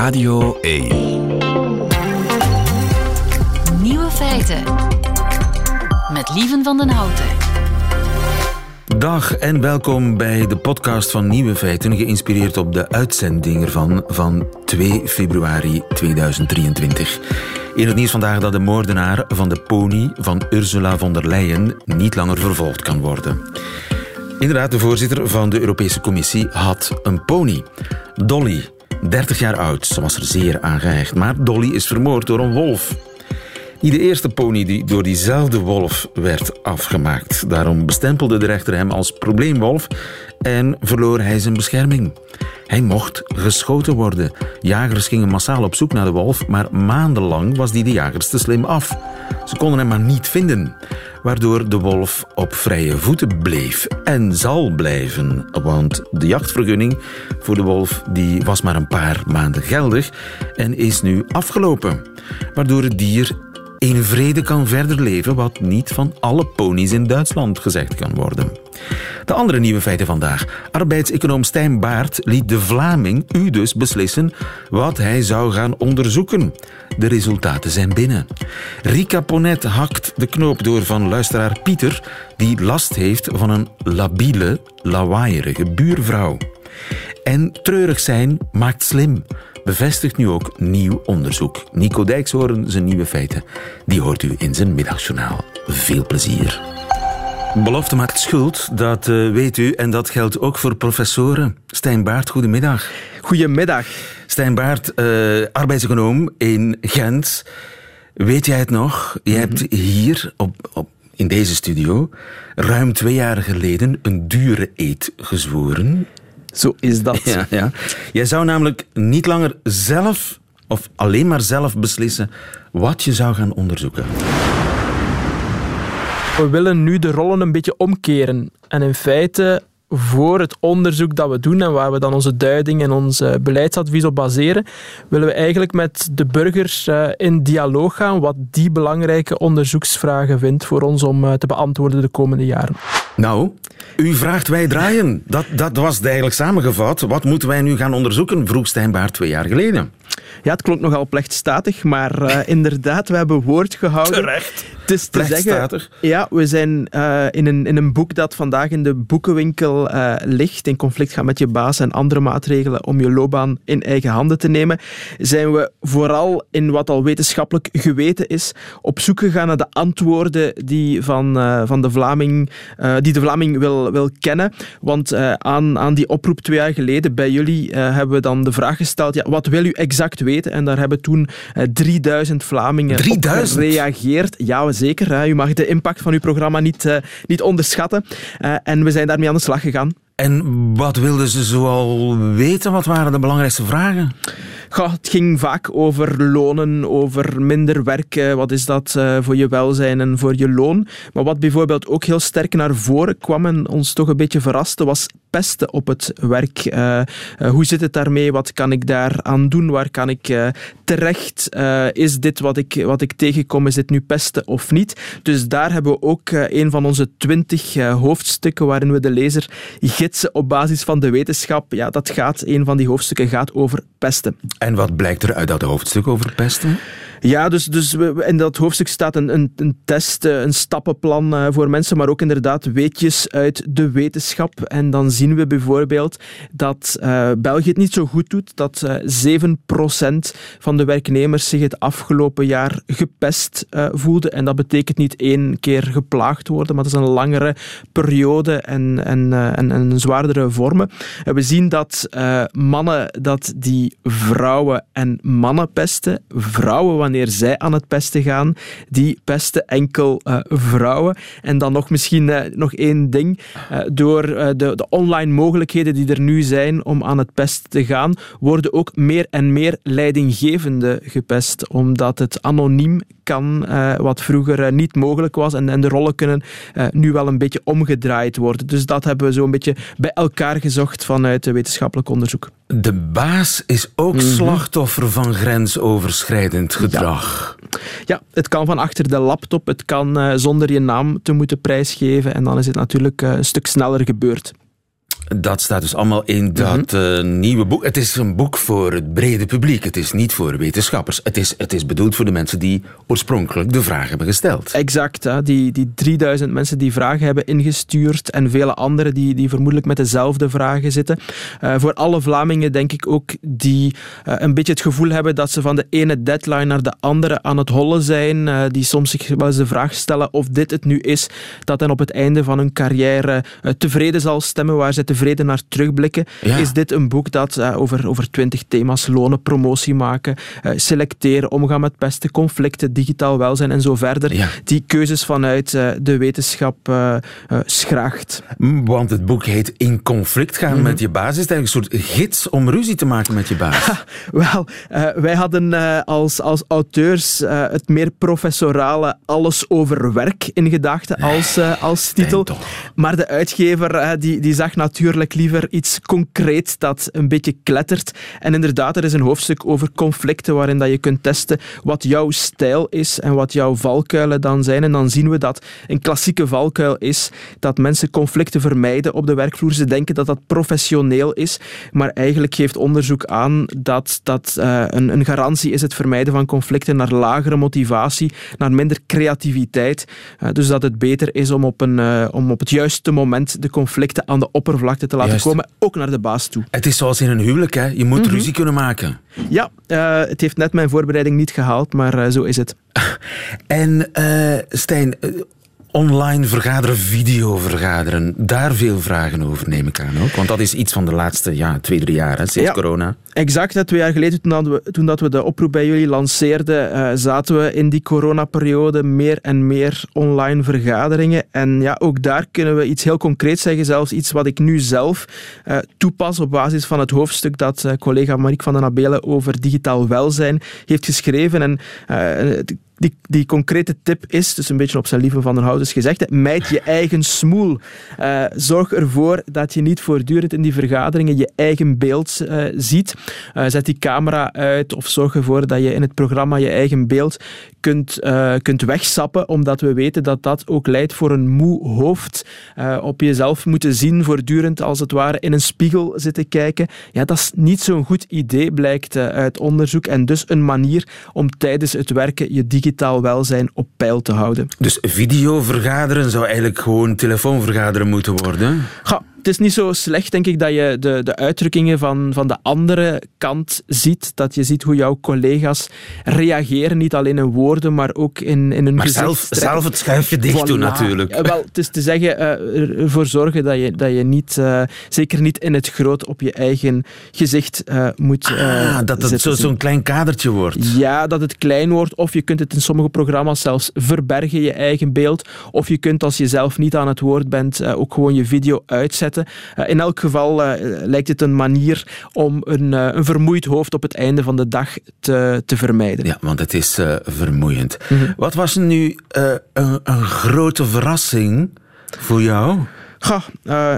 Radio 1. Nieuwe feiten. Met Lieven van den Houten. Dag en welkom bij de podcast van Nieuwe Feiten, geïnspireerd op de uitzending ervan van 2 februari 2023. In het nieuws vandaag dat de moordenaar van de pony van Ursula von der Leyen niet langer vervolgd kan worden. Inderdaad, de voorzitter van de Europese Commissie had een pony. Dolly, 30 jaar oud. Ze was er zeer aan gehecht. Maar Dolly is vermoord door een wolf. Niet de eerste pony die door diezelfde wolf werd afgemaakt. Daarom bestempelde de rechter hem als probleemwolf en verloor hij zijn bescherming. Hij mocht geschoten worden. Jagers gingen massaal op zoek naar de wolf, maar maandenlang was die de jagers te slim af. Ze konden hem maar niet vinden, waardoor de wolf op vrije voeten bleef en zal blijven. Want de jachtvergunning voor de wolf die was maar een paar maanden geldig en is nu afgelopen. Waardoor het dier in vrede kan verder leven, wat niet van alle ponies in Duitsland gezegd kan worden. De andere nieuwe feiten vandaag. Arbeidseconoom Stijn Baart liet de Vlaming, u dus, beslissen wat hij zou gaan onderzoeken. De resultaten zijn binnen. Rika Ponet hakt de knoop door van luisteraar Pieter, die last heeft van een labiele, lawaaierige buurvrouw. En treurig zijn maakt slim bevestigt nu ook nieuw onderzoek. Nico Dijkshoorn, zijn nieuwe feiten, die hoort u in zijn middagjournaal. Veel plezier. Belofte maakt schuld, dat uh, weet u. En dat geldt ook voor professoren. Stijn Baart, goedemiddag. Goedemiddag. Stijn Baart, uh, arbeidseconoom in Gent. Weet jij het nog? Je -hmm. hebt hier op, op, in deze studio ruim twee jaar geleden een dure eet gezworen. Zo is dat. Ja, ja. Jij zou namelijk niet langer zelf of alleen maar zelf beslissen wat je zou gaan onderzoeken. We willen nu de rollen een beetje omkeren. En in feite voor het onderzoek dat we doen en waar we dan onze duiding en ons beleidsadvies op baseren, willen we eigenlijk met de burgers in dialoog gaan wat die belangrijke onderzoeksvragen vindt voor ons om te beantwoorden de komende jaren. Nou, u vraagt wij draaien. Dat, dat was eigenlijk samengevat. Wat moeten wij nu gaan onderzoeken? vroeg Stijn Baart twee jaar geleden. Ja, het klonk nogal plechtstatig, maar uh, inderdaad, we hebben woord gehouden. Terecht. Het is te zeggen, ja, we zijn uh, in, een, in een boek dat vandaag in de boekenwinkel uh, ligt, in conflict gaan met je baas en andere maatregelen om je loopbaan in eigen handen te nemen, zijn we vooral in wat al wetenschappelijk geweten is, op zoek gegaan naar de antwoorden die, van, van de, Vlaming, die de Vlaming wil, wil kennen. Want aan, aan die oproep twee jaar geleden bij jullie hebben we dan de vraag gesteld, ja, wat wil u exact weten? En daar hebben toen 3000 Vlamingen 3000? op gereageerd. Ja, zeker. U mag de impact van uw programma niet, uh, niet onderschatten. Uh, en we zijn daarmee aan de slag gegaan. En wat wilden ze zoal weten? Wat waren de belangrijkste vragen? Goh, het ging vaak over lonen, over minder werken. Wat is dat uh, voor je welzijn en voor je loon? Maar wat bijvoorbeeld ook heel sterk naar voren kwam en ons toch een beetje verraste, was pesten op het werk. Uh, hoe zit het daarmee? Wat kan ik daar aan doen? Waar kan ik terecht? is dit wat ik, wat ik tegenkom? Is dit nu pesten of niet? Dus daar hebben we ook een van onze twintig hoofdstukken waarin we de lezer gidsen op basis van de wetenschap. Ja, dat gaat, een van die hoofdstukken gaat over pesten. En wat blijkt er uit dat hoofdstuk over pesten? Ja, dus, dus in dat hoofdstuk staat een, een, een test, een stappenplan voor mensen, maar ook inderdaad weetjes uit de wetenschap. En dan zien we bijvoorbeeld dat uh, België het niet zo goed doet, dat uh, 7% van de werknemers zich het afgelopen jaar gepest voelden. En dat betekent niet één keer geplaagd worden, maar dat is een langere periode en, en, en, en zwaardere vormen. En we zien dat mannen dat die vrouwen en mannen pesten, vrouwen wanneer zij aan het pesten gaan, die pesten enkel vrouwen. En dan nog misschien nog één ding, door de, de online mogelijkheden die er nu zijn om aan het pest te gaan, worden ook meer en meer leidinggevende gepest, omdat het anoniem kan, uh, wat vroeger niet mogelijk was. En, en de rollen kunnen nu wel een beetje omgedraaid worden. Dus dat hebben we zo een beetje bij elkaar gezocht vanuit wetenschappelijk onderzoek. De baas is ook mm -hmm. slachtoffer van grensoverschrijdend gedrag. Ja. ja. het kan van achter de laptop, het kan zonder je naam te moeten prijsgeven. En dan is het natuurlijk een stuk sneller gebeurd. Dat staat dus allemaal in dat mm nieuwe boek. Het is een boek voor het brede publiek. Het is niet voor wetenschappers. Het is, het is bedoeld voor de mensen die oorspronkelijk de vraag hebben gesteld. Exact. Hè? Die, die 3000 mensen die vragen hebben ingestuurd en vele anderen die, die vermoedelijk met dezelfde vragen zitten. Uh, voor alle Vlamingen denk ik ook die uh, een beetje het gevoel hebben dat ze van de ene deadline naar de andere aan het hollen zijn. Die soms zich wel eens de vraag stellen of dit het nu is dat hen op het einde van hun carrière tevreden zal stemmen, waar ze tevreden naar terugblikken. Ja. Is dit een boek dat over, over 20 thema's lonen, promotie maken, selecteren, omgaan met pesten, conflicten, digitaal welzijn en zo verder, ja. die keuzes vanuit de wetenschap schraagt. Want het boek heet In conflict gaan mm -hmm. met je baas. Is het eigenlijk een soort gids om ruzie te maken met je baas? Wel, wij hadden als, als auteurs het meer professorale alles over werk in gedachten als, als titel. Maar de uitgever die, die zag natuurlijk liever iets concreets dat een beetje klettert. En inderdaad, er is een hoofdstuk over conflicten waarin dat je kunt testen wat jouw stijl is en wat jouw valkuilen dan zijn. En dan zien we dat een klassieke valkuil is dat mensen conflicten vermijden op de werkvloer. Ze denken dat dat professioneel is, maar eigenlijk geeft onderzoek aan dat dat uh, een, een, garantie is het vermijden van conflicten naar lagere motivatie, naar minder creativiteit. Uh, dus dat het beter is om op, een, uh, om op het juiste moment de conflicten aan de oppervlakte te laten Juist. komen, ook naar de baas toe. Het is zoals in een huwelijk, hè? je moet mm -hmm. ruzie kunnen maken. Ja, het heeft net mijn voorbereiding niet gehaald, maar zo is het. En Stijn, online vergaderen, video vergaderen. Daar veel vragen over neem ik aan ook. Want dat is iets van de laatste ja, twee, drie jaar, hè, sinds ja, corona. Exact. Twee jaar geleden, toen, we, toen dat we de oproep bij jullie lanceerden, uh, zaten we in die coronaperiode meer en meer online vergaderingen. En ja, ook daar kunnen we iets heel concreets zeggen. Zelfs iets wat ik nu zelf uh, toepas op basis van het hoofdstuk dat uh, collega Marieke van den Abelen over digitaal welzijn heeft geschreven. En die, die concrete tip is, dus een beetje op zijn lieve van der Houders gezegd, mijt je eigen smoel. Zorg ervoor dat je niet voortdurend in die vergaderingen je eigen beeld ziet. Uh, zet die camera uit of zorg ervoor dat je in het programma je eigen beeld kunt, kunt wegsappen, omdat we weten dat dat ook leidt voor een moe hoofd. op jezelf moeten zien, voortdurend als het ware in een spiegel zitten kijken. Ja, dat is niet zo'n goed idee, blijkt uit onderzoek. En dus een manier om tijdens het werken je digitaal welzijn op peil te houden. Dus videovergaderen zou eigenlijk gewoon telefoonvergaderen moeten worden? Ga, het is niet zo slecht, denk ik, dat je de, de uitdrukkingen van, van de andere kant ziet. Dat je ziet hoe jouw collega's reageren, niet alleen in woorden, maar ook in, in hun maar zelf, zelf het schuifje dicht voilà. doen, natuurlijk. Ja, wel, het is te zeggen, uh, ervoor zorgen dat je, dat je niet, uh, zeker niet in het groot op je eigen gezicht uh, moet ah, dat het zo'n zo klein kadertje wordt. Ja, dat het klein wordt. Of je kunt het in sommige programma's zelfs verbergen, je eigen beeld. Of je kunt, als je zelf niet aan het woord bent, ook gewoon je video uitzetten in elk geval lijkt het een manier om een, een, vermoeid hoofd op het einde van de dag te, te vermijden. Ja, want het is vermoeiend. Mm -hmm. Wat was nu een, een, grote verrassing voor jou? Ga,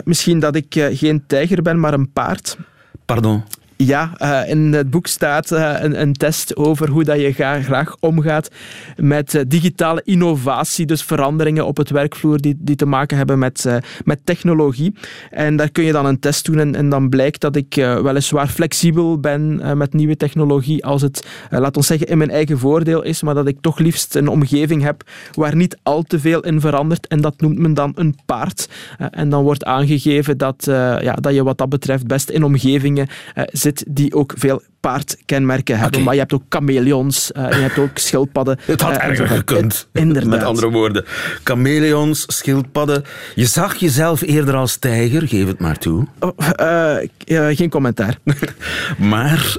misschien dat ik geen tijger ben, maar een paard. Pardon? Ja, uh, in het boek staat uh, een, test over hoe dat je graag, omgaat met uh, digitale innovatie, dus veranderingen op het werkvloer die, die te maken hebben met, met technologie. En daar kun je dan een test doen en, en dan blijkt dat ik weliswaar flexibel ben met nieuwe technologie als het, laat ons zeggen, in mijn eigen voordeel is, maar dat ik toch liefst een omgeving heb waar niet al te veel in verandert en dat noemt men dan een paard. en dan wordt aangegeven dat, ja, dat je wat dat betreft best in omgevingen zit die ook veel paardkenmerken hebben. Okay. Maar je hebt ook chameleons, uh, je hebt ook schildpadden. Het had uh, erger gekund. Inderdaad. Met andere woorden. Chameleons, schildpadden. Je zag jezelf eerder als tijger, geef het maar toe. Oh, uh, geen commentaar. maar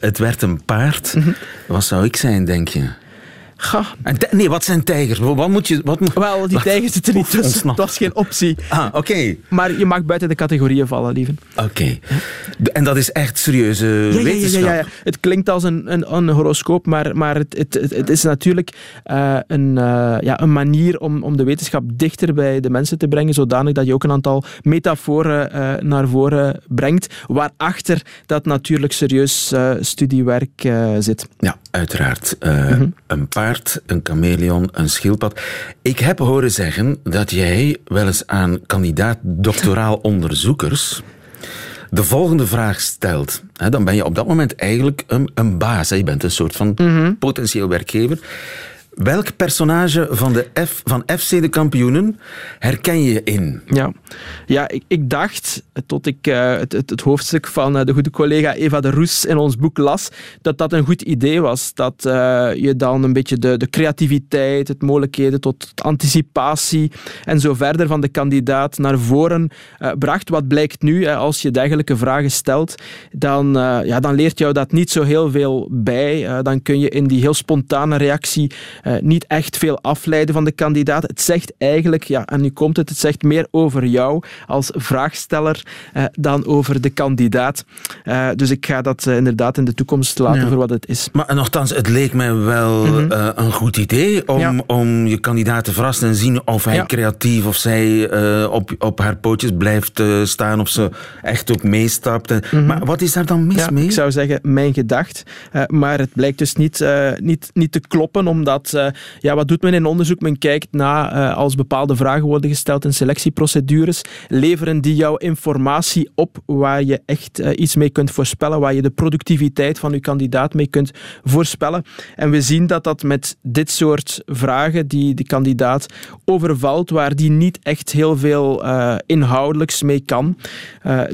het werd een paard. Mm -hmm. Wat zou ik zijn, denk je? Ga. Nee, wat zijn tijgers? Wat moet je... Wat moet, Wel, die tijgers zitten niet tussen. Dat is geen optie. Ah, oké. Okay. Maar je mag buiten de categorieën vallen, lieve. Oké. Okay. En dat is echt serieuze ja, wetenschap? Ja, ja, ja, Het klinkt als een, een, een horoscoop, maar, maar het, het, het, het is natuurlijk uh, een, uh, ja, een manier om, om de wetenschap dichter bij de mensen te brengen, zodanig dat je ook een aantal metaforen uh, naar voren brengt, waarachter dat natuurlijk serieus studiewerk zit. Ja, uiteraard. Mm -hmm. Een paar paard, een chameleon, een schildpad. Ik heb horen zeggen dat jij wel eens aan kandidaat-doctoraal onderzoekers de volgende vraag stelt, dan ben je op dat moment eigenlijk een, een baas. Je bent een soort van mhm. potentieel werkgever. Welk personage van, de F, van FC de kampioenen herken je in? Ja, ja ik, ik dacht, tot ik uh, het, het, hoofdstuk van uh, de goede collega Eva de Roes in ons boek las, dat dat een goed idee was. Dat uh, je dan een beetje de, de creativiteit, het mogelijkheden tot anticipatie en zo verder van de kandidaat naar voren bracht. Wat blijkt nu, als je dergelijke vragen stelt, dan, ja, dan leert jou dat niet zo heel veel bij. dan kun je in die heel spontane reactie niet echt veel afleiden van de kandidaat. Het zegt eigenlijk, ja, en nu komt het, het zegt meer over jou als vraagsteller uh, dan over de kandidaat. Uh, dus ik ga dat inderdaad in de toekomst laten voor wat het is. Maar nogthans, het leek mij wel mm -hmm. een goed idee om, ja. om je kandidaat te verrassen en zien of hij ja. creatief of zij op, op haar pootjes blijft staan, of ze echt ook meestapt. Mm -hmm. Maar wat is daar dan mis ja, mee? Ik zou zeggen, mijn gedacht. maar het blijkt dus niet, niet, niet te kloppen, omdat uh, ja, wat doet men in onderzoek? Men kijkt na uh, als bepaalde vragen worden gesteld in selectieprocedures. Leveren die jou informatie op waar je echt uh, iets mee kunt voorspellen, waar je de productiviteit van je kandidaat mee kunt voorspellen? En we zien dat dat met dit soort vragen die de kandidaat overvalt, waar die niet echt heel veel inhoudelijks mee kan,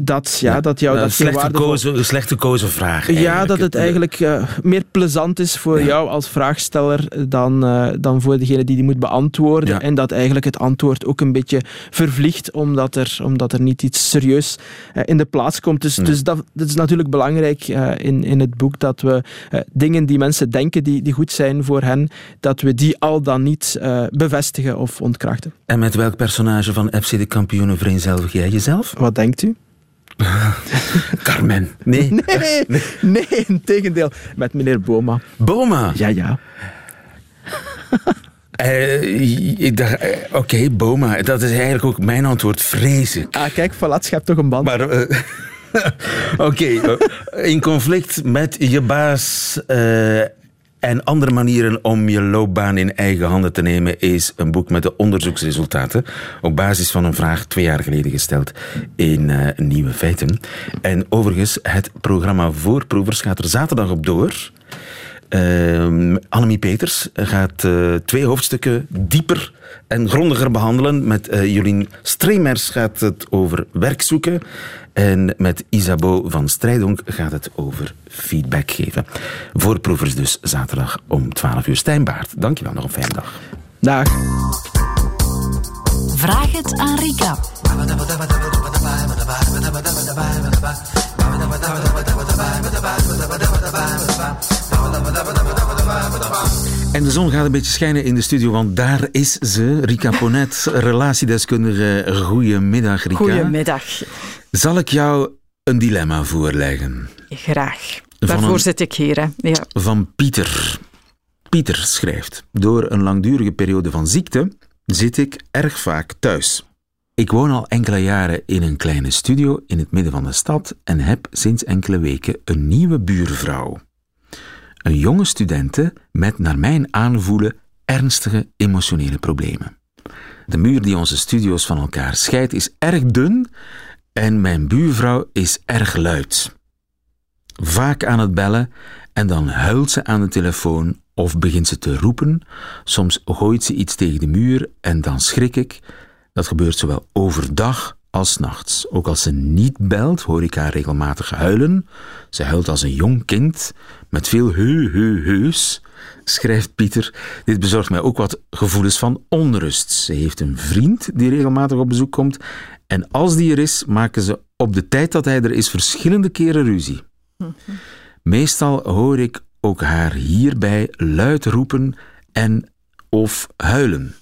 dat, ja, dat jou dat slecht, gekozen, slecht gekozen vraag. Ja, dat het eigenlijk meer plezant is voor ja. jou als vraagsteller dan dan, uh, dan voor degene die die moet beantwoorden. Ja. En dat eigenlijk het antwoord ook een beetje vervliegt, omdat er, omdat er niet iets serieus uh, in de plaats komt. Dus, nee. dus dat, dat, is natuurlijk belangrijk uh, in, in het boek, dat we dingen die mensen denken die, die goed zijn voor hen, dat we die al dan niet bevestigen of ontkrachten. En met welk personage van FC de kampioenen vereenzelvig jij jezelf? Wat denkt u? Carmen. Nee. Nee, nee, nee, in tegendeel. Met meneer Boma. Boma? Ja, ja. Uh, ik dacht, uh, oké, okay, Boma. Dat is eigenlijk ook mijn antwoord, vrees ik. Ah, kijk, voilà, hebt toch een band. Maar, uh, oké, okay, in conflict met je baas en andere manieren om je loopbaan in eigen handen te nemen is een boek met de onderzoeksresultaten op basis van een vraag twee jaar geleden gesteld in Nieuwe Feiten. En overigens, het programma Voorproevers gaat er zaterdag op door. Uh, Annemie Peters gaat uh, twee hoofdstukken dieper en grondiger behandelen. Met uh, Jolien Streemers gaat het over werk zoeken. En met Isabeau van Strijdonk gaat het over feedback geven. Voorproevers dus zaterdag om 12 uur. Stijnbaard, dankjewel. Nog een fijne dag. Dag. Vraag het aan Rika. En de zon gaat een beetje schijnen in de studio, want daar is ze, Rika Ponet, relatiedeskundige. Goedemiddag, Rika. Goedemiddag. Zal ik jou een dilemma voorleggen? Graag. Daarvoor zit ik hier. Hè. Ja. Van Pieter. Pieter schrijft: Door een langdurige periode van ziekte zit ik erg vaak thuis. Ik woon al enkele jaren in een kleine studio in het midden van de stad en heb sinds enkele weken een nieuwe buurvrouw. Een jonge studente met, naar mijn aanvoelen, ernstige emotionele problemen. De muur die onze studio's van elkaar scheidt is erg dun en mijn buurvrouw is erg luid. Vaak aan het bellen en dan huilt ze aan de telefoon of begint ze te roepen. Soms gooit ze iets tegen de muur en dan schrik ik. Dat gebeurt zowel overdag als nachts. Ook als ze niet belt, hoor ik haar regelmatig huilen. Ze huilt als een jong kind, met veel heu, heu, heus, schrijft Pieter. Dit bezorgt mij ook wat gevoelens van onrust. Ze heeft een vriend die regelmatig op bezoek komt. En als die er is, maken ze op de tijd dat hij er is verschillende keren ruzie. Meestal hoor ik ook haar hierbij luid roepen en of huilen.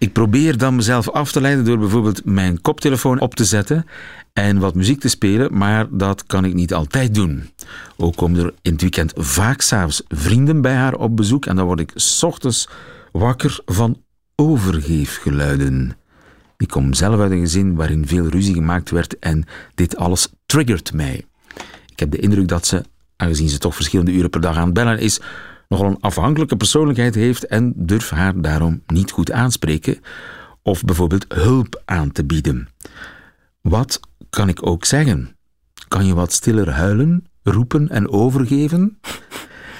Ik probeer dan mezelf af te leiden door bijvoorbeeld mijn koptelefoon op te zetten en wat muziek te spelen, maar dat kan ik niet altijd doen. Ook komen er in het weekend vaak s'avonds vrienden bij haar op bezoek en dan word ik s ochtends wakker van overgeefgeluiden. Ik kom zelf uit een gezin waarin veel ruzie gemaakt werd en dit alles triggert mij. Ik heb de indruk dat ze, aangezien ze toch verschillende uren per dag aan het bellen is, nogal een afhankelijke persoonlijkheid heeft en durf haar daarom niet goed aanspreken of bijvoorbeeld hulp aan te bieden. Wat kan ik ook zeggen. Kan je wat stiller huilen, roepen en overgeven?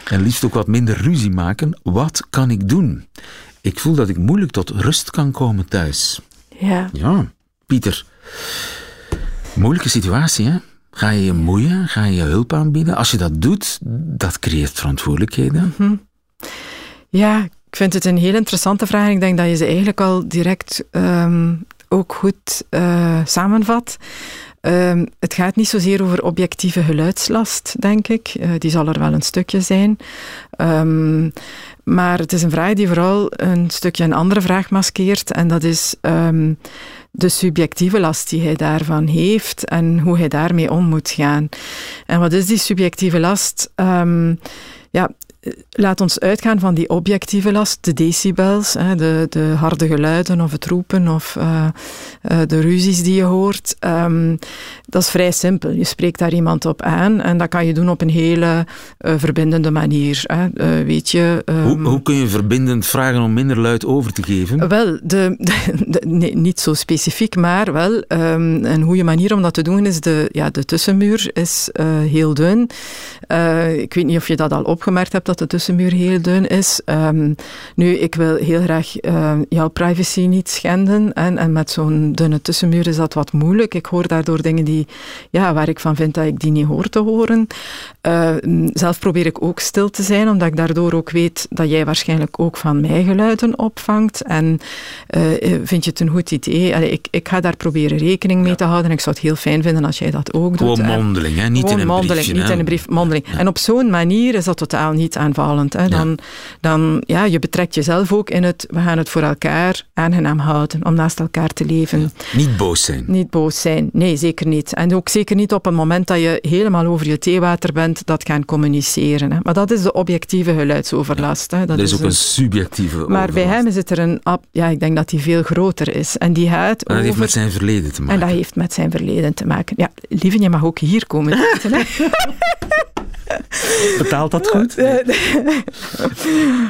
En liefst ook wat minder ruzie maken? Wat kan ik doen? Ik voel dat ik moeilijk tot rust kan komen thuis. Ja. Ja, Pieter. Moeilijke situatie, hè? Ga je je moeien? Ga je hulp aanbieden? Als je dat doet, dat creëert verantwoordelijkheden. Mhm. Ja, ik vind het een heel interessante vraag. Ik denk dat je ze eigenlijk al direct ehm, ook goed uh, samenvat. Um, het gaat niet zozeer over objectieve geluidslast, denk ik. Uh, die zal er wel een stukje zijn. Um, maar het is een vraag die vooral een stukje een andere vraag maskeert. En dat is de subjectieve last die hij daarvan heeft en hoe hij daarmee om moet gaan. En wat is die subjectieve last? ja, laat ons uitgaan van die objectieve last, de decibels, de, de harde geluiden of het roepen of uh, de ruzies die je hoort. Um, dat is vrij simpel. Je spreekt daar iemand op aan en dat kan je doen op een hele uh, verbindende manier. Hè. Weet je, um, hoe, hoe, kun je verbindend vragen om minder luid over te geven? Wel, de, de, nee, niet zo specifiek, maar wel um, een goede manier om dat te doen is de, ja, de tussenmuur is heel dun. ik weet niet of je dat al opgemerkt hebt dat de tussenmuur heel dun is. Um, nu, ik wil heel graag uh, jouw privacy niet schenden. En, en met zo'n dunne tussenmuur is dat wat moeilijk. Ik hoor daardoor dingen die, ja, waar ik van vind dat ik die niet hoor te horen. Uh, zelf probeer ik ook stil te zijn, omdat ik daardoor ook weet dat jij waarschijnlijk ook van mij geluiden opvangt. En uh, vind je het een goed idee? Allee, ik, ik ga daar proberen rekening mee ja. te houden. Ik zou het heel fijn vinden als jij dat ook doet. Gewoon mondeling, hè? niet in een mondeling, briefje. niet hè? in een brief, mondeling. Ja. En op zo'n manier is dat totaal niet aanvallend. Hè. Dan, dan, ja, je betrekt jezelf ook in het, we gaan het voor elkaar aangenaam houden, om naast elkaar te leven. Niet boos zijn. Niet boos zijn, nee, zeker niet. En ook zeker niet op een moment dat je helemaal over je theewater bent, dat gaan communiceren. Hè. Maar dat is de objectieve geluidsoverlast. Hè. Dat Er is is ook een subjectieve Maar bij hem is het er een, ja, ik denk dat die veel groter is. En die gaat En dat heeft met zijn verleden te maken. En dat heeft met zijn verleden te maken. Ja, lieve, je mag ook hier komen zitten. Betaalt dat goed?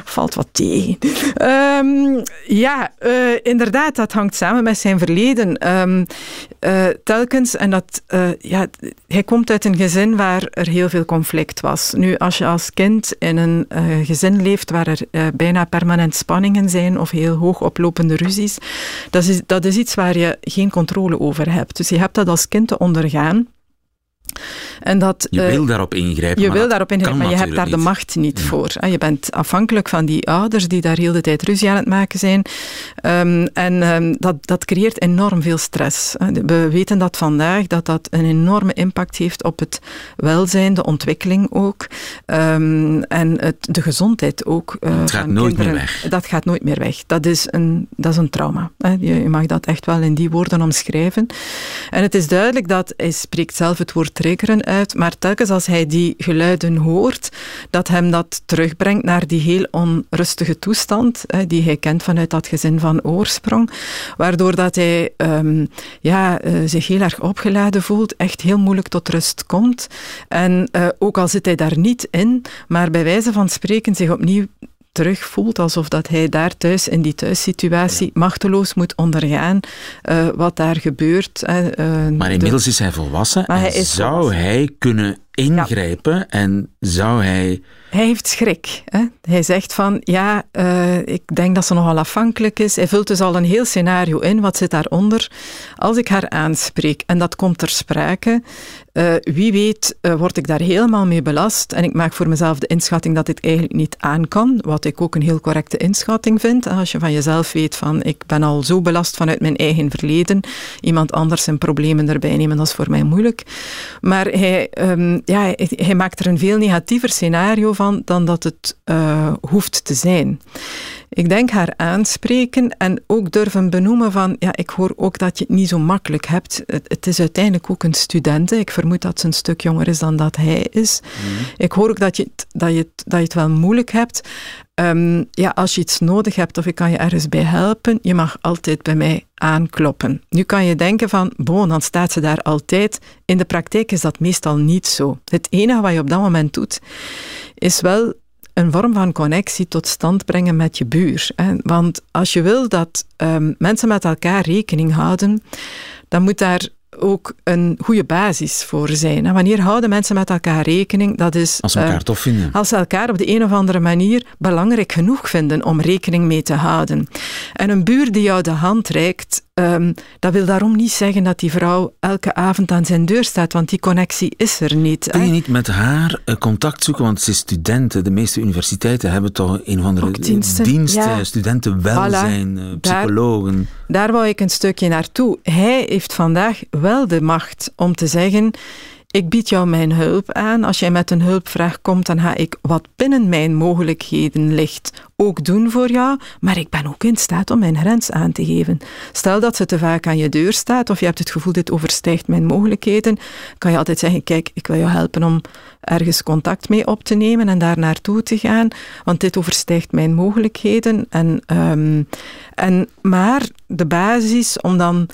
Valt wat tegen. Ehm, ja, eh, inderdaad, dat hangt samen met zijn verleden. Ehm, eh, telkens, en dat, eh, ja, hij komt uit een gezin waar er heel veel conflict was. Nu, als je als kind in een gezin leeft waar er bijna permanent spanningen zijn of heel hoog oplopende ruzies, dat is, dat is iets waar je geen controle over hebt. Dus je hebt dat als kind te ondergaan. En dat, Je eh, wil daarop ingrijpen. je maar wil daarop ingrijpen, maar je hebt daar de macht niet Ja. voor. Je bent afhankelijk van die ouders die daar heel de tijd ruzie aan het maken zijn. Ehm, en ehm, dat, dat creëert enorm veel stress. We weten dat vandaag, dat dat een enorme impact heeft op het welzijn, de ontwikkeling ook. Ehm, en het, de gezondheid ook. eh, Het gaat van nooit meer kinderen. weg. Dat gaat nooit meer weg. Dat is een, dat is een trauma. hè. Je, je mag dat echt wel in die woorden omschrijven. En het is duidelijk dat, hij spreekt zelf het woord triggeren uit, maar telkens als hij die geluiden hoort, dat hem dat terugbrengt naar die heel onrustige toestand, hè, die hij kent vanuit dat gezin van oorsprong, waardoor dat hij ehm, ja, eh, zich heel erg opgeladen voelt, echt heel moeilijk tot rust komt. En eh, ook al zit hij daar niet in, maar bij wijze van spreken zich opnieuw terug voelt, alsof dat hij daar thuis in die thuissituatie machteloos moet ondergaan eh, wat daar gebeurt. eh, Maar de- inmiddels is hij volwassen Maar en hij is zou volwassen. hij kunnen ingrijpen en zou hij... Hij heeft schrik. Hè? Hij zegt van, ja, eh, ik denk dat ze nogal afhankelijk is. Hij vult dus al een heel scenario in. Wat zit daaronder? Als ik haar aanspreek en dat komt ter sprake, eh, wie weet eh, word ik daar helemaal mee belast. En ik maak voor mezelf de inschatting dat dit eigenlijk niet aan kan. Wat ik ook een heel correcte inschatting vind. Als je van jezelf weet van, ik ben al zo belast vanuit mijn eigen verleden. Iemand anders zijn problemen erbij nemen, dat is voor mij moeilijk. Maar hij, ehm, ja, hij, maakt er een veel negatiever scenario van dan dat het eh, hoeft te zijn. Ik denk haar aanspreken en ook durven benoemen van, ja, ik hoor ook dat je het niet zo makkelijk hebt. Het, het is uiteindelijk ook een student. Ik vermoed dat ze een stuk jonger is dan dat hij is. Ik hoor ook dat je, het, dat, je het, dat je het wel moeilijk hebt. Ehm, ja, als je iets nodig hebt of ik kan je ergens bij helpen, je mag altijd bij mij aankloppen. Nu kan je denken van, bon, dan staat ze daar altijd. In de praktijk is dat meestal niet zo. Het enige wat je op dat moment doet, is wel een vorm van connectie tot stand brengen met je buur. Hè. Want als je wil dat ehm, mensen met elkaar rekening houden, dan moet daar ook een goede basis voor zijn. En wanneer houden mensen met elkaar rekening? Dat is, als ze elkaar uh, tof vinden. Als ze elkaar op de een of andere manier belangrijk genoeg vinden om rekening mee te houden. En een buur die jou de hand reikt, um, dat wil daarom niet zeggen dat die vrouw elke avond aan zijn deur staat, want die connectie is er niet. Kun je niet met haar uh, contact zoeken? Want ze is studenten. De meeste universiteiten hebben toch een of andere diensten, diensten ja. studentenwelzijn, voilà. psychologen. Daar, daar wou ik een stukje naartoe. Hij heeft vandaag wel de macht om te zeggen ik bied jou mijn hulp aan. Als jij met een hulpvraag komt, dan ga ik wat binnen mijn mogelijkheden ligt ook doen voor jou, maar ik ben ook in staat om mijn grens aan te geven. Stel dat ze te vaak aan je deur staat of je hebt het gevoel dit overstijgt mijn mogelijkheden, kan je altijd zeggen, kijk, ik wil jou helpen om ergens contact mee op te nemen en daar naartoe te gaan, want dit overstijgt mijn mogelijkheden. En, um, en, maar de basis om dan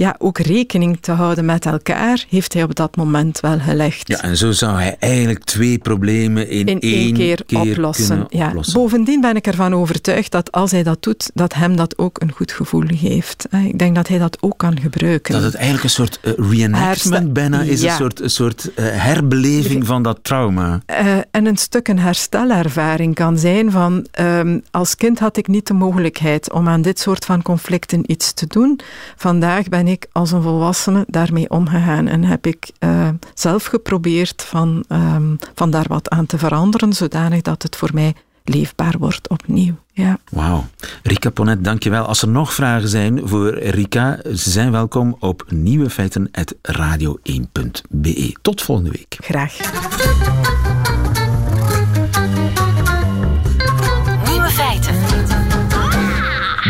ja, ook rekening te houden met elkaar, heeft hij op dat moment wel gelegd. Ja, en zo zou hij eigenlijk twee problemen in, in één, één keer, keer oplossen. Ja. oplossen. Bovendien ben ik ervan overtuigd dat als hij dat doet, dat hem dat ook een goed gevoel geeft. Ik denk dat hij dat ook kan gebruiken. Dat het eigenlijk een soort uh, reenactment Hersta bijna is, ja. een soort, een soort uh, herbeleving van dat trauma. Uh, en een stuk een herstelervaring kan zijn van um, als kind had ik niet de mogelijkheid om aan dit soort van conflicten iets te doen. Vandaag ben ik als een volwassene daarmee omgegaan en heb ik uh, zelf geprobeerd van, um, van daar wat aan te veranderen, zodanig dat het voor mij leefbaar wordt opnieuw. Ja. Wauw. Rika Ponet, dankjewel. Als er nog vragen zijn voor Rika, ze zijn welkom op nieuwefeiten.radio1.be. Tot volgende week. Graag.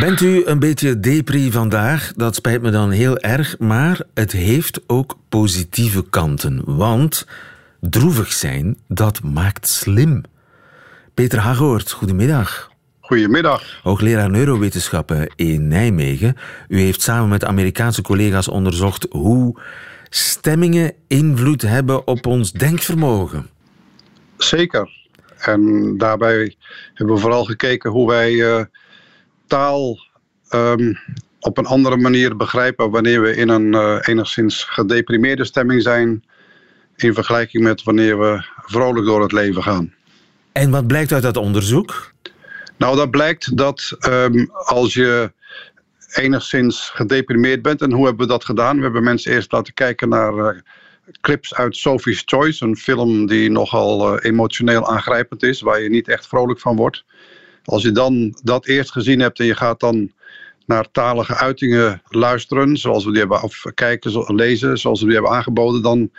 Bent u een beetje depri vandaag? Dat spijt me dan heel erg, maar het heeft ook positieve kanten. Want droevig zijn, dat maakt slim. Peter Hagoort, goedemiddag. Goedemiddag. Hoogleraar neurowetenschappen in Nijmegen. U heeft samen met Amerikaanse collega's onderzocht hoe stemmingen invloed hebben op ons denkvermogen. Zeker. En daarbij hebben we vooral gekeken hoe wij uh, taal um, op een andere manier begrijpen wanneer we in een uh, enigszins gedeprimeerde stemming zijn, in vergelijking met wanneer we vrolijk door het leven gaan. En wat blijkt uit dat onderzoek? Nou, dat blijkt dat um, als je enigszins gedeprimeerd bent, en hoe hebben we dat gedaan? We hebben mensen eerst laten kijken naar uh, clips uit Sophie's Choice, een film die nogal uh, emotioneel aangrijpend is, waar je niet echt vrolijk van wordt. Als je dan dat eerst gezien hebt en je gaat dan naar talige uitingen luisteren, zoals we die hebben, of kijken, lezen, zoals we die hebben aangeboden, dan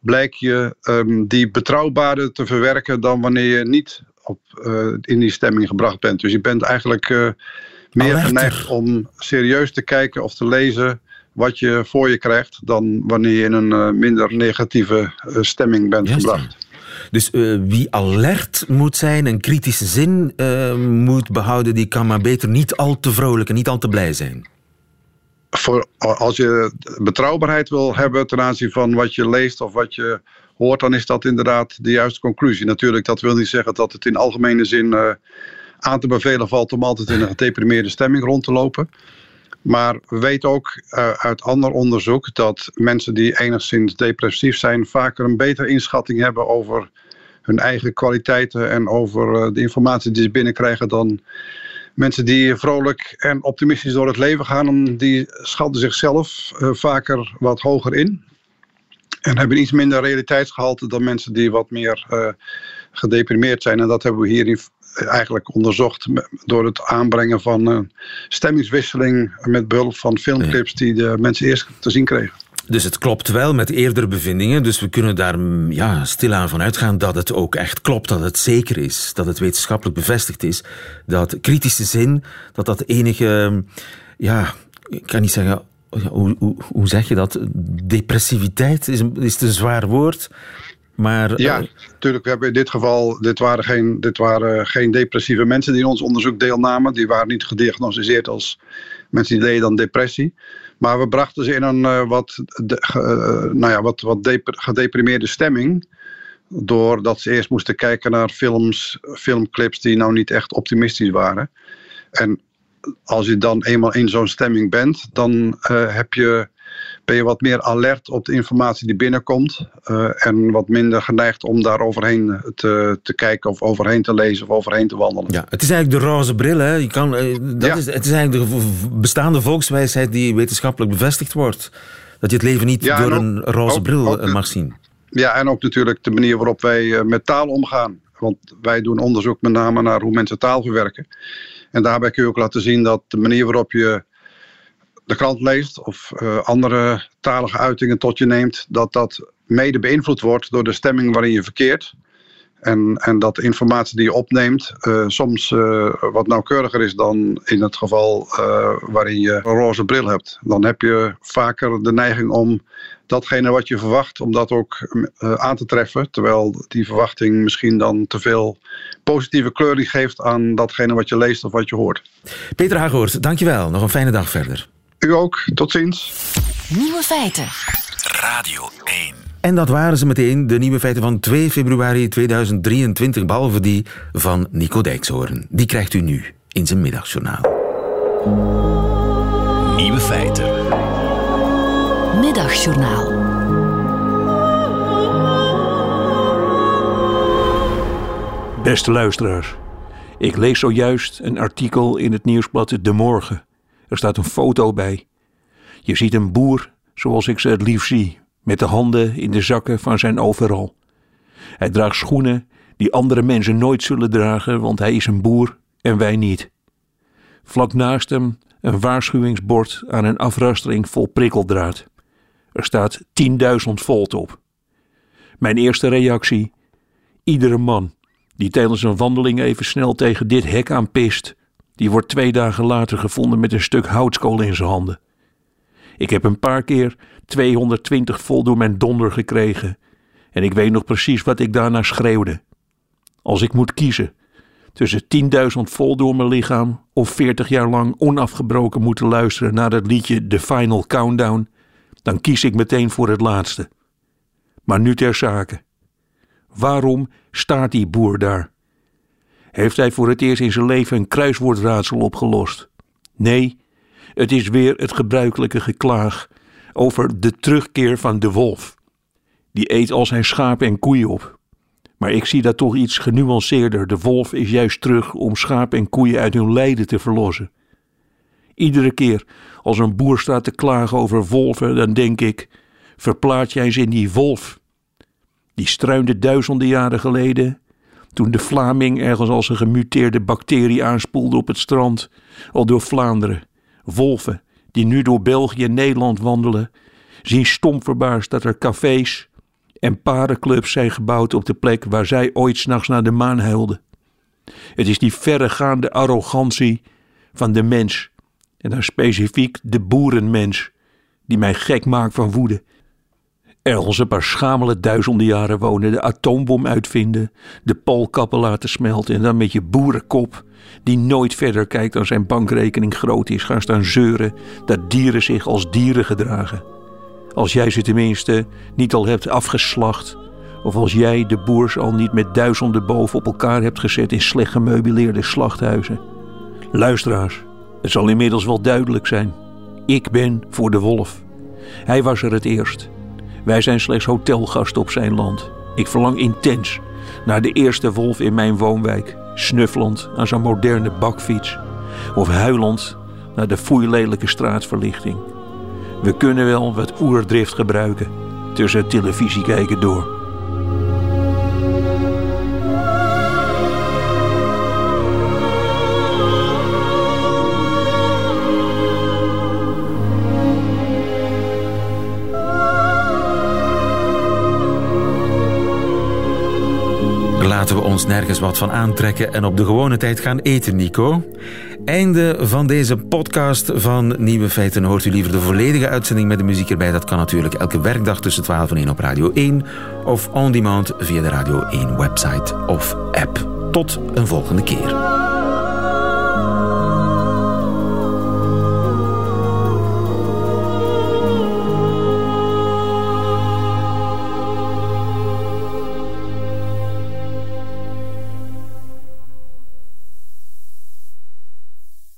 blijkt je um, die betrouwbaarder te verwerken dan wanneer je niet op, uh, in die stemming gebracht bent. Dus je bent eigenlijk uh, meer geneigd om serieus te kijken of te lezen wat je voor je krijgt, dan wanneer je in een uh, minder negatieve stemming bent Juist, gebracht. Dus uh, wie alert moet zijn, een kritische zin uh, moet behouden, die kan maar beter niet al te vrolijk en niet al te blij zijn. Voor, als je betrouwbaarheid wil hebben ten aanzien van wat je leest of wat je hoort, dan is dat inderdaad de juiste conclusie. Natuurlijk, dat wil niet zeggen dat het in algemene zin uh, aan te bevelen valt om altijd in een gedeprimeerde stemming rond te lopen. Maar we weten ook uh, uit ander onderzoek dat mensen die enigszins depressief zijn vaker een betere inschatting hebben over hun eigen kwaliteiten en over uh, de informatie die ze binnenkrijgen dan mensen die vrolijk en optimistisch door het leven gaan. Die schatten zichzelf uh, vaker wat hoger in en hebben iets minder realiteitsgehalte dan mensen die wat meer gedeprimeerd zijn. En dat hebben we hier in eigenlijk onderzocht door het aanbrengen van een stemmingswisseling met behulp van filmclips die de mensen eerst te zien kregen. Dus het klopt wel met eerdere bevindingen, dus we kunnen daar ja, stilaan van uitgaan dat het ook echt klopt, dat het zeker is, dat het wetenschappelijk bevestigd is, dat kritische zin, dat dat enige, ja, ik kan niet zeggen, hoe, hoe, hoe zeg je dat, depressiviteit is, een, is een zwaar woord, maar, ja, natuurlijk. We hebben in dit geval, dit waren, geen, dit waren geen depressieve mensen die in ons onderzoek deelnamen. Die waren niet gediagnosticeerd als mensen die leden aan depressie. Maar we brachten ze in een uh, wat, de, uh, nou ja, wat, wat dep gedeprimeerde stemming. Doordat ze eerst moesten kijken naar films, filmclips die nou niet echt optimistisch waren. En als je dan eenmaal in zo'n stemming bent, dan uh, heb je ben je wat meer alert op de informatie die binnenkomt. Uh, en wat minder geneigd om daar overheen te, te kijken of overheen te lezen of overheen te wandelen. Ja, het is eigenlijk de roze bril. Hè? Je kan, dat is, het is eigenlijk de bestaande volkswijsheid die wetenschappelijk bevestigd wordt. Dat je het leven niet door een roze bril mag zien. Ja, en ook natuurlijk de manier waarop wij met taal omgaan. Want wij doen onderzoek met name naar hoe mensen taal verwerken. En daarbij kun je ook laten zien dat de manier waarop je de krant leest of uh, andere talige uitingen tot je neemt, dat dat mede beïnvloed wordt door de stemming waarin je verkeert. En, en dat de informatie die je opneemt uh, soms uh, wat nauwkeuriger is dan in het geval waarin je een roze bril hebt. Dan heb je vaker de neiging om datgene wat je verwacht, om dat ook aan te treffen. Terwijl die verwachting misschien dan te veel positieve kleuring geeft aan datgene wat je leest of wat je hoort. Peter Hagoort, dankjewel. Nog een fijne dag verder. U ook. Tot ziens. Nieuwe feiten. Radio 1. En dat waren ze meteen, de nieuwe feiten van 2 februari 2023, behalve die van Nico Dijkshoorn. Die krijgt u nu in zijn middagjournaal. Nieuwe feiten. Middagjournaal. Beste luisteraars, ik lees zojuist een artikel in het nieuwsblad De Morgen. Er staat een foto bij. Je ziet een boer zoals ik ze het liefst zie, met de handen in de zakken van zijn overal. Hij draagt schoenen die andere mensen nooit zullen dragen, want hij is een boer en wij niet. Vlak naast hem een waarschuwingsbord aan een afrastering vol prikkeldraad. Er staat 10.000 volt op. Mijn eerste reactie: iedere man die tijdens een wandeling even snel tegen dit hek aanpist, die wordt twee dagen later gevonden met een stuk houtskool in zijn handen. Ik heb een paar keer 220 volt door mijn donder gekregen en ik weet nog precies wat ik daarna schreeuwde. Als ik moet kiezen tussen 10.000 volt door mijn lichaam of 40 jaar lang onafgebroken moeten luisteren naar het liedje The Final Countdown, dan kies ik meteen voor het laatste. Maar nu ter zake. Waarom staat die boer daar? Heeft hij voor het eerst in zijn leven een kruiswoordraadsel opgelost? Nee, het is weer het gebruikelijke geklaag over de terugkeer van de wolf. Die eet al zijn schapen en koeien op. Maar ik zie dat toch iets genuanceerder. De wolf is juist terug om schapen en koeien uit hun lijden te verlossen. Iedere keer als een boer staat te klagen over wolven, dan denk ik: verplaats jij eens in die wolf. Die struinde duizenden jaren geleden, toen de Vlaming ergens als een gemuteerde bacterie aanspoelde op het strand, al door Vlaanderen. Wolven die nu door België en Nederland wandelen, zien stom verbaasd dat er cafés en parenclubs zijn gebouwd op de plek waar zij ooit s'nachts naar de maan huilden. Het is die verregaande arrogantie van de mens en dan specifiek de boerenmens, die mij gek maakt van woede. Ergens een paar schamele duizenden jaren wonen, de atoombom uitvinden, de poolkappen laten smelten en dan met je boerenkop, die nooit verder kijkt dan zijn bankrekening groot is, gaan staan zeuren dat dieren zich als dieren gedragen. Als jij ze tenminste niet al hebt afgeslacht, of als jij de boers al niet met duizenden boven op elkaar hebt gezet in slecht gemeubileerde slachthuizen. Luisteraars, het zal inmiddels wel duidelijk zijn. Ik ben voor de wolf. Hij was er het eerst. Wij zijn slechts hotelgasten op zijn land. Ik verlang intens naar de eerste wolf in mijn woonwijk, snuffelend aan zijn moderne bakfiets, of huilend naar de foeilelijke straatverlichting. We kunnen wel wat oerdrift gebruiken tussen het televisiekijken door. Laten we ons nergens wat van aantrekken en op de gewone tijd gaan eten, Nico. Einde van deze podcast van Nieuwe Feiten. Hoort u liever de volledige uitzending met de muziek erbij? Dat kan natuurlijk elke werkdag tussen 12 en 1 op Radio 1 of on demand via de Radio 1 website of app. Tot een volgende keer.